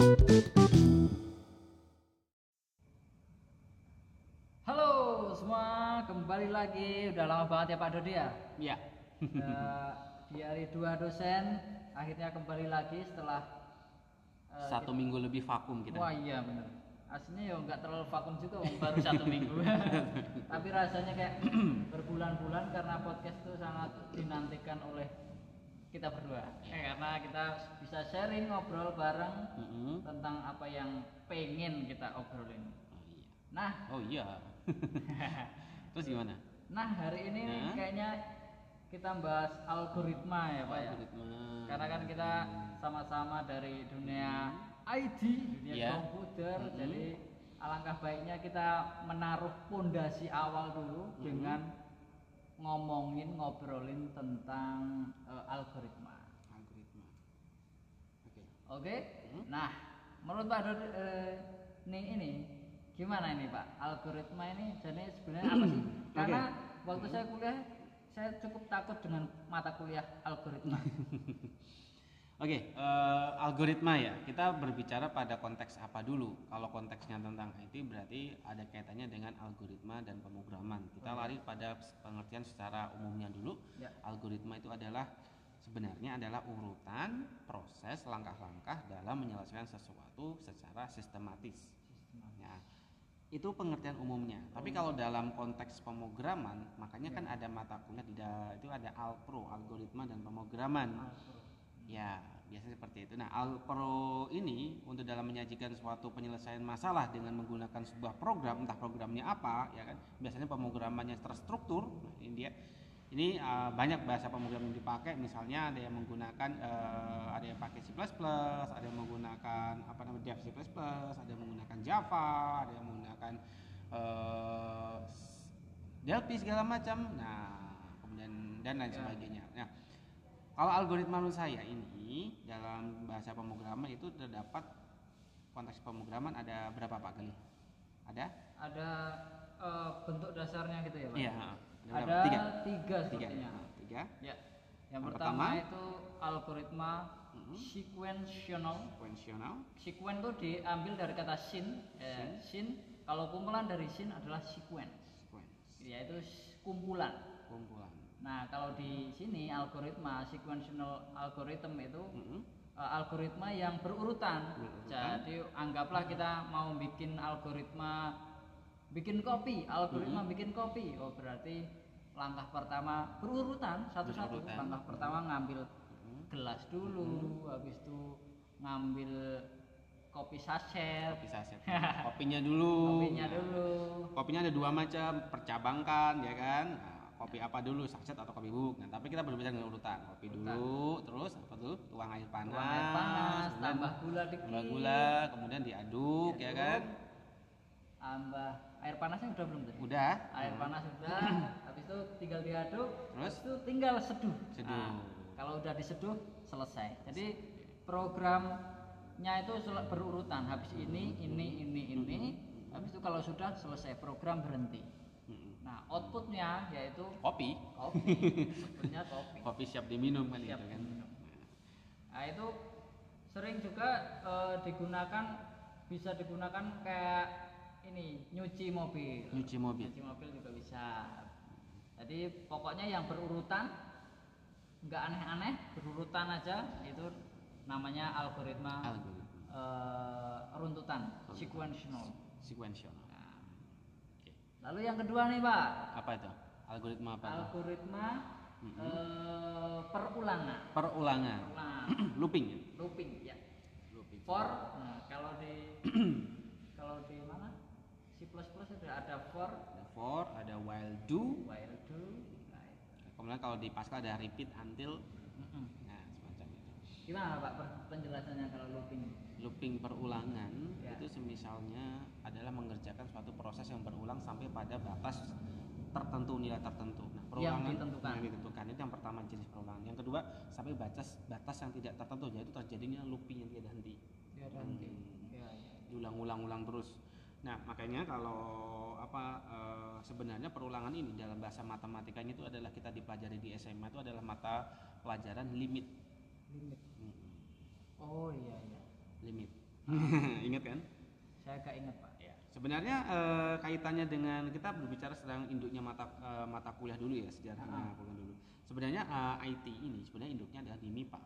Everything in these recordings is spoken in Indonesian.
Halo semua, kembali lagi. Udah lama banget ya Pak Dodi ya. Iya. Di hari dua dosen akhirnya kembali lagi setelah eh, Satu minggu lebih vakum kita. Wah iya bener. Aslinya ya nggak terlalu vakum juga, baru satu minggu. Tapi rasanya kayak berbulan-bulan karena podcast itu sangat dinantikan oleh kita berdua. Eh, karena kita bisa sharing ngobrol bareng Mm-mm. tentang apa yang pengen kita obrolin. Oh iya. Nah, Oh iya. Terus gimana? nah hari ini Nah. kayaknya kita bahas algoritma ya Pak ya. Algoritma. Karena kan kita sama-sama dari dunia IT, dunia Iya. komputer, Mhm. jadi alangkah baiknya kita menaruh pondasi awal dulu Mhm. dengan ngomongin ngobrolin tentang eh, algoritma. Algoritma. Oke. Oke? Mhm. Nah, menurut Pak Dodi eh, nih ini gimana ini Pak? Algoritma ini jadi sebenarnya apa sih? Karena waktu saya kuliah saya cukup takut dengan mata kuliah algoritma. Oke, eh, algoritma ya. Kita berbicara pada konteks apa dulu? Kalau konteksnya tentang IT berarti ada kaitannya dengan algoritma dan pemrograman. Kita lari pada pengertian secara umumnya dulu. Ya. Algoritma itu adalah sebenarnya adalah urutan proses langkah-langkah dalam menyelesaikan sesuatu secara sistematis. Ya, itu pengertian umumnya. Tapi kalau dalam konteks pemrograman, makanya kan ada mata kuliah di itu ada alpro, algoritma dan pemrograman. Ya, biasanya seperti itu. Nah, Alpro ini untuk dalam menyajikan suatu penyelesaian masalah dengan menggunakan sebuah program, entah programnya apa, ya kan? Biasanya pemrogramannya terstruktur. Nah, ini dia. Ini uh, banyak bahasa pemrograman yang dipakai. Misalnya ada yang menggunakan uh, ada yang pakai C++, ada yang menggunakan apa namanya Dev C++, ada yang menggunakan Java, ada yang menggunakan uh, Delphi segala macam. Nah, kemudian dan lain Ya. sebagainya. Nah, kalau algoritma menurut saya ini dalam bahasa pemrograman itu terdapat konteks pemrograman ada berapa Pak Gali? Ada? Ada eh, bentuk dasarnya gitu ya Pak? Iya. Ada berapa? tiga, Tiga. sepertinya. Tiga. Ya. Yang Yang pertama, pertama? itu algoritma Mhm. sequential. Sequential. Sequen itu diambil dari kata sin. Eh, sin. Kalau kumpulan dari sin adalah sequence, Sequence. yaitu s- kumpulan. Kumpulan. Nah, kalau di sini algoritma sequential algorithm itu Mhm. eh, algoritma yang berurutan. Berurutan. Jadi anggaplah kita mau bikin algoritma bikin kopi, algoritma bikin kopi. Oh, berarti langkah pertama berurutan satu-satu. Langkah pertama ngambil gelas dulu, habis itu ngambil kopi saset, Kopi saset. Kopinya dulu. kopinya dulu. Kopinya ada dua macam, percabangkan ya kan. Nah, kopi apa dulu, saset atau kopi bubuk. Nah, tapi kita berbicara dengan urutan. Kopi Urutan. dulu, terus apa tuh? Tuang air panas. Tuang air panas, kemudian tambah gula dikit. tambah gula, kemudian diaduk, ya kan. Tambah air panasnya udah belum tadi? Udah. air Nah, panas sudah habis itu tinggal diaduk Terus? itu tinggal seduh Seduh. Nah, kalau udah diseduh selesai jadi programnya itu berurutan habis ini ini ini ini habis itu kalau sudah selesai program berhenti. Nah outputnya yaitu Kopi. kopi sebenarnya kopi Kopi siap diminum kan Siap itu kan. diminum. nah itu sering juga eh, digunakan bisa digunakan kayak ini nyuci mobil Nyuci mobil. Nyuci mobil juga bisa. Jadi pokoknya yang berurutan, nggak aneh-aneh, berurutan aja itu namanya algoritma Algoritma. eh, runtutan, sequential. Sequential. Lalu yang kedua nih pak, Apa itu? Algoritma apa? algoritma eh, perulangan, Perulangan. perulangan, Looping ya? looping ya. Looping. For, nah, kalau di kalau di mana? C++ sudah ada for, Ada for, ada while do. while do, nah. Kemudian kalau di Pascal ada repeat until. Nah, semacam itu. Gimana Pak penjelasannya kalau looping? Looping perulangan Ya. itu semisalnya adalah mengerjakan suatu proses yang berulang sampai pada batas tertentu nilai tertentu. Nah, perulangan ditentukan. yang ditentukan itu yang pertama jenis perulangan. Yang kedua sampai batas batas yang tidak tertentu yaitu terjadinya looping yang tidak henti. Ya Hmm. Ya, ya. diulang-ulang-ulang terus. Nah, makanya kalau apa eh, sebenarnya perulangan ini dalam bahasa matematikanya itu adalah kita dipelajari di SMA itu adalah mata pelajaran limit. Limit. Mm-mm. Oh iya iya. Limit. Ingat kan? Saya gak ingat pak. Ya. Sebenarnya eh, kaitannya dengan kita berbicara sedang induknya mata eh, mata kuliah dulu ya sejarahnya Ah. bukan dulu. Sebenarnya eh, IT ini sebenarnya induknya adalah di MIPA.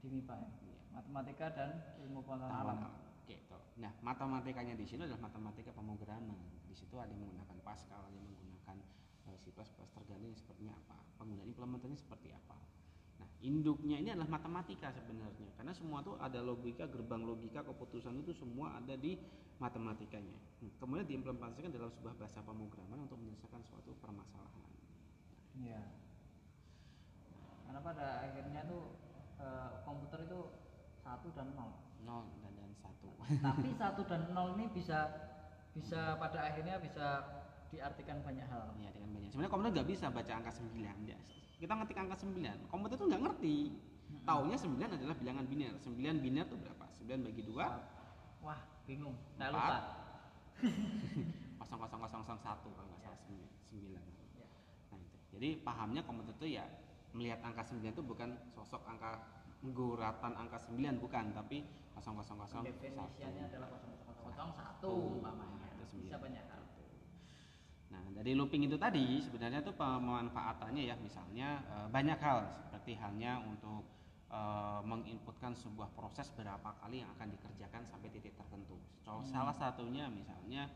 Di MIPA ya. Iya. Matematika dan ilmu pengetahuan alam. Gitu. Nah, matematikanya di sini adalah matematika pemrograman. Di situ ada yang menggunakan Pascal, ada yang menggunakan eh, C++, tergantung sepertinya apa. Penggunaan implementasinya seperti apa. Induknya ini adalah matematika sebenarnya. Karena semua itu ada logika, gerbang logika, keputusan itu semua ada di matematikanya. Kemudian diimplementasikan dalam sebuah bahasa pemrograman untuk menyelesaikan suatu permasalahan. Iya. Karena pada akhirnya tuh eh, komputer itu satu dan nol. Nol dan dan satu. Tapi satu dan nol ini bisa bisa pada akhirnya bisa diartikan banyak hal. Iya dengan banyak. Sebenarnya komputer nggak bisa baca angka 9 ya. Kita ngetik angka 9, komputer tuh nggak ngerti. Taunya 9 adalah bilangan biner. 9 biner tuh berapa? 9 bagi 2 Wah, bingung. Nggak lupa. 00001 kalau nggak salah 9. Ya. Nah, itu. Jadi pahamnya komputer tuh ya melihat angka 9 itu bukan sosok angka guratan angka 9 bukan, tapi 0001. Definisinya adalah 0001 umpamanya. Itu sembilan. Bisa banyak hal. Nah, dari looping itu tadi sebenarnya itu pemanfaatannya ya misalnya eh, banyak hal seperti halnya untuk eh, menginputkan sebuah proses berapa kali yang akan dikerjakan sampai titik tertentu. So, Salah satunya misalnya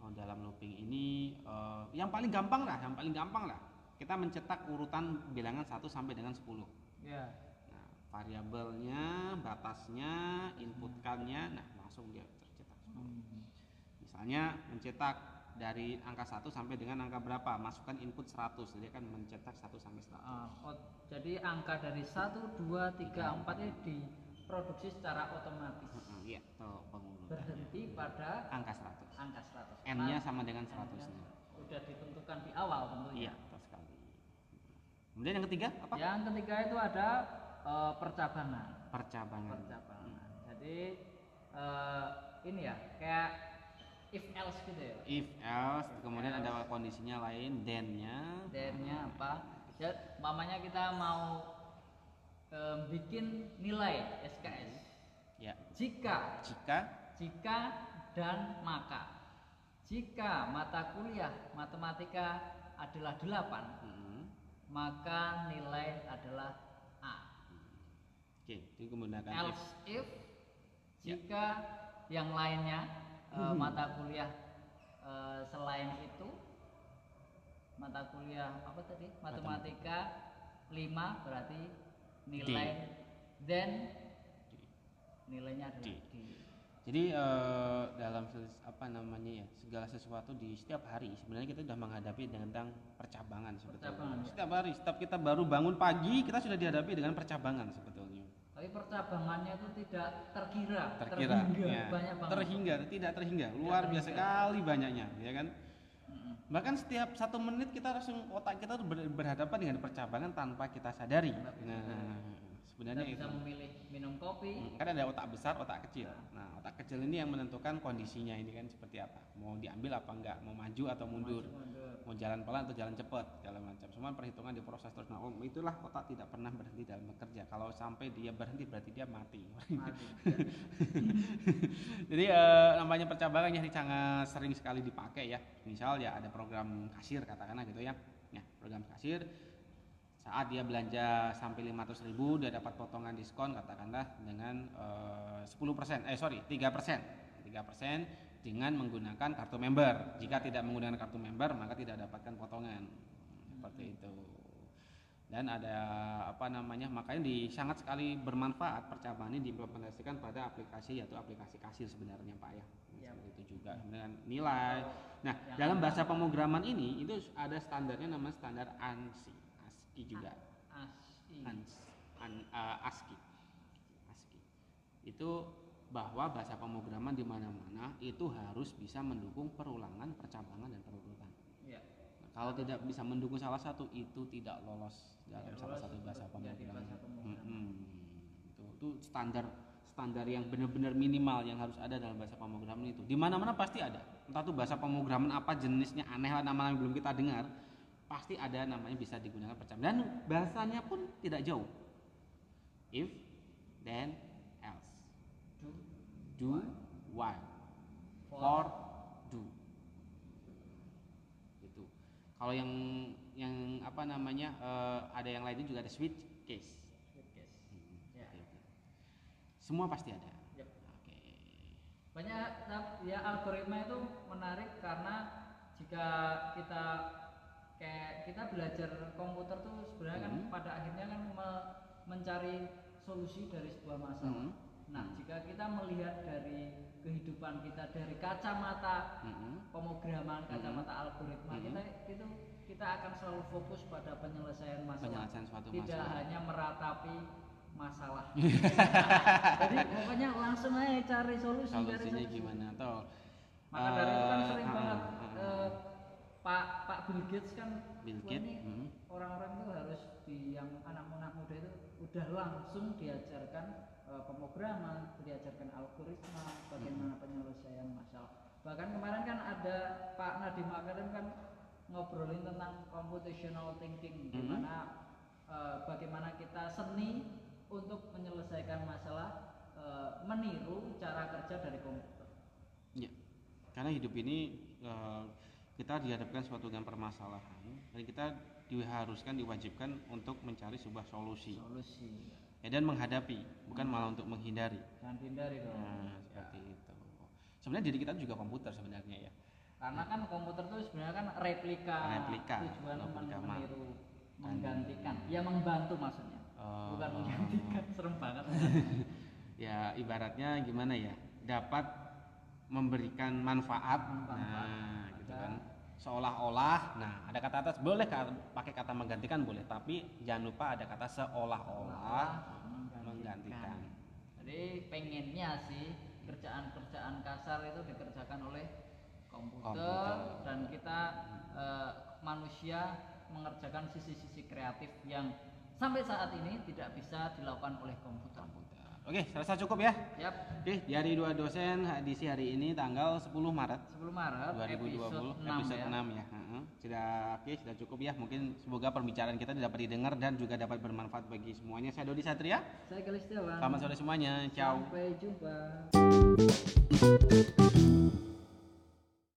eh, dalam looping ini eh, yang paling gampang lah, yang paling gampang lah. Kita mencetak urutan bilangan 1 sampai dengan 10. Ya. Nah, variabelnya, batasnya, inputkannya, nah langsung dia tercetak. Hmm. Misalnya mencetak dari angka 1 sampai dengan angka berapa? Masukkan input 100. Jadi akan mencetak 1 sampai 100. Ah, oh, jadi angka dari 1, 2, 3, 4 ini diproduksi secara otomatis. Iya, tuh pengurutan. Berhenti pada Angka 100. angka 100. N-nya Karena sama dengan N-nya 100 nya. Udah ditentukan di awal tentunya. Iya, betul sekali. Kemudian yang ketiga apa? Yang ketiga itu ada eh, percabangan. Percabangan. Percabangan. Jadi eh, ini ya kayak if else gitu ya. If else, kemudian ada kondisinya lain, then-nya. Dan-nya apa? Ya, mamanya kita mau eh, bikin nilai SKS. Ya. Jika Jika jika dan maka. Jika mata kuliah matematika adalah 8, hmm, maka nilai adalah A. Oke, itu menggunakan if. Else if Ya. jika yang lainnya eh, mata kuliah eh, selain itu mata kuliah apa tadi? Matematika 5 berarti nilai then nilainya adalah D. D. Jadi eh, dalam apa namanya ya segala sesuatu di setiap hari sebenarnya kita sudah menghadapi tentang percabangan sebetulnya. Percabangan, ya. Setiap hari, setiap kita baru bangun pagi kita sudah dihadapi dengan percabangan sebetulnya. Tapi percabangannya itu tidak terkira, Terkira, terhingga, ya. banyak banget. terhingga, tidak terhingga, luar biasa terhingga. sekali banyaknya, ya kan? Bahkan setiap satu menit kita langsung otak kita berhadapan dengan percabangan tanpa kita sadari. Nah, sadari. Sebenarnya Kita itu. bisa memilih minum kopi, Hmm, kan ada otak besar, otak kecil. Nah, otak kecil ini yang menentukan kondisinya ini kan seperti apa. Mau diambil apa enggak, mau maju atau mundur, maju mundur. mau jalan pelan atau jalan cepat, segala macam. Semua perhitungan diproses terus. Nah, itulah otak tidak pernah berhenti dalam bekerja. Kalau sampai dia berhenti berarti dia mati. Mati. Jadi eh, namanya percabangan ya ini sangat sering sekali dipakai ya. Misal ya ada program kasir katakanlah gitu ya. Ya, program kasir saat dia belanja sampai 500.000 ribu dia dapat potongan diskon katakanlah dengan eh, 10% eh sorry 3% 3% dengan menggunakan kartu member. Jika tidak menggunakan kartu member maka tidak dapatkan potongan. Seperti itu. Dan ada apa namanya makanya di sangat sekali bermanfaat percabangan ini diimplementasikan pada aplikasi yaitu aplikasi kasir sebenarnya pak ya. Ya. seperti itu juga. Dengan nilai. Nah dalam bahasa pemrograman ini itu ada standarnya namanya standar ANSI ASCII juga ASI. ANS, an, uh, ASCII ASCII itu bahwa bahasa pemrograman di mana-mana itu harus bisa mendukung perulangan percabangan dan perurutan Ya. Nah, kalau tidak bisa mendukung salah satu itu tidak lolos dalam Tidak salah lolos satu bahasa pemrograman. itu standar standar yang benar-benar minimal yang harus ada dalam bahasa pemrograman itu. Di mana-mana pasti ada. Entah itu bahasa pemrograman apa jenisnya aneh lah nama yang belum kita dengar, pasti ada namanya bisa digunakan percabangan. Dan bahasanya pun tidak jauh. If, then, else. Do, Do, while For- do gitu kalau yang yang apa namanya eh, ada yang lainnya juga ada switch case Yes. Hmm, Ya. semua pasti ada Yep. oke banyak ya algoritma itu menarik karena jika kita kayak kita belajar komputer tuh sebenarnya kan Hmm. pada akhirnya kan me- mencari solusi dari sebuah masalah. Hmm. Nah, jika kita melihat dari kehidupan kita dari kacamata Mm-mm. pemrograman, kacamata algoritma, Hmm. kita itu kita akan selalu fokus pada penyelesaian masalah. Penyelesaian suatu Tidak masalah. hanya meratapi masalah. Jadi pokoknya langsung aja cari solusi. cari solusinya solusi. gimana toh Maka dari itu kan Eh, sering ah, banget ah, ah. Pak Pak Bill Gates kan Bill Gates, ini hmm. orang-orang itu harus di yang anak-anak muda itu udah langsung diajarkan eh, pemrograman, diajarkan algoritma, bagaimana penyelesaian masalah. Bahkan kemarin kan ada Pak Nadiem Makarim kan ngobrolin tentang computational thinking, di Mhm. mana eh, bagaimana kita seni untuk menyelesaikan masalah eh, meniru cara kerja dari komputer. Ya, karena hidup ini eh, kita dihadapkan suatu dengan permasalahan dan kita diharuskan diwajibkan untuk mencari sebuah solusi Solusi. ya, dan menghadapi bukan malah untuk menghindari. Jangan dihindari dong. Nah, seperti itu. Sebenarnya diri kita juga komputer sebenarnya ya. Karena kan komputer tuh sebenarnya kan replika. Replika, Tujuan replika meniru, menggantikan. Ya membantu maksudnya. Oh. Bukan menggantikan. Serem banget. Ya ibaratnya gimana ya? Dapat memberikan manfaat. Manfaat. Nah, gitu Ada- kan. Seolah-olah, nah ada kata atas boleh ka- pakai kata menggantikan boleh, tapi jangan lupa ada kata seolah-olah menggantikan. Jadi pengennya sih kerjaan-kerjaan kasar itu dikerjakan oleh komputer, Komputer. dan kita eh, manusia mengerjakan sisi-sisi kreatif yang sampai saat ini tidak bisa dilakukan oleh komputer. Komputer. Oke, rasa cukup ya. Yap, Oke, di hari dua dosen edisi hari ini tanggal 10 Maret 10 Maret 2020 episode 6 episode ya. 6 ya. Sudah oke, sudah cukup ya. Mungkin semoga pembicaraan kita dapat didengar dan juga dapat bermanfaat bagi semuanya. Saya Dodi Satria. Saya Dewan. Selamat sore semuanya. Ciao. Sampai jumpa.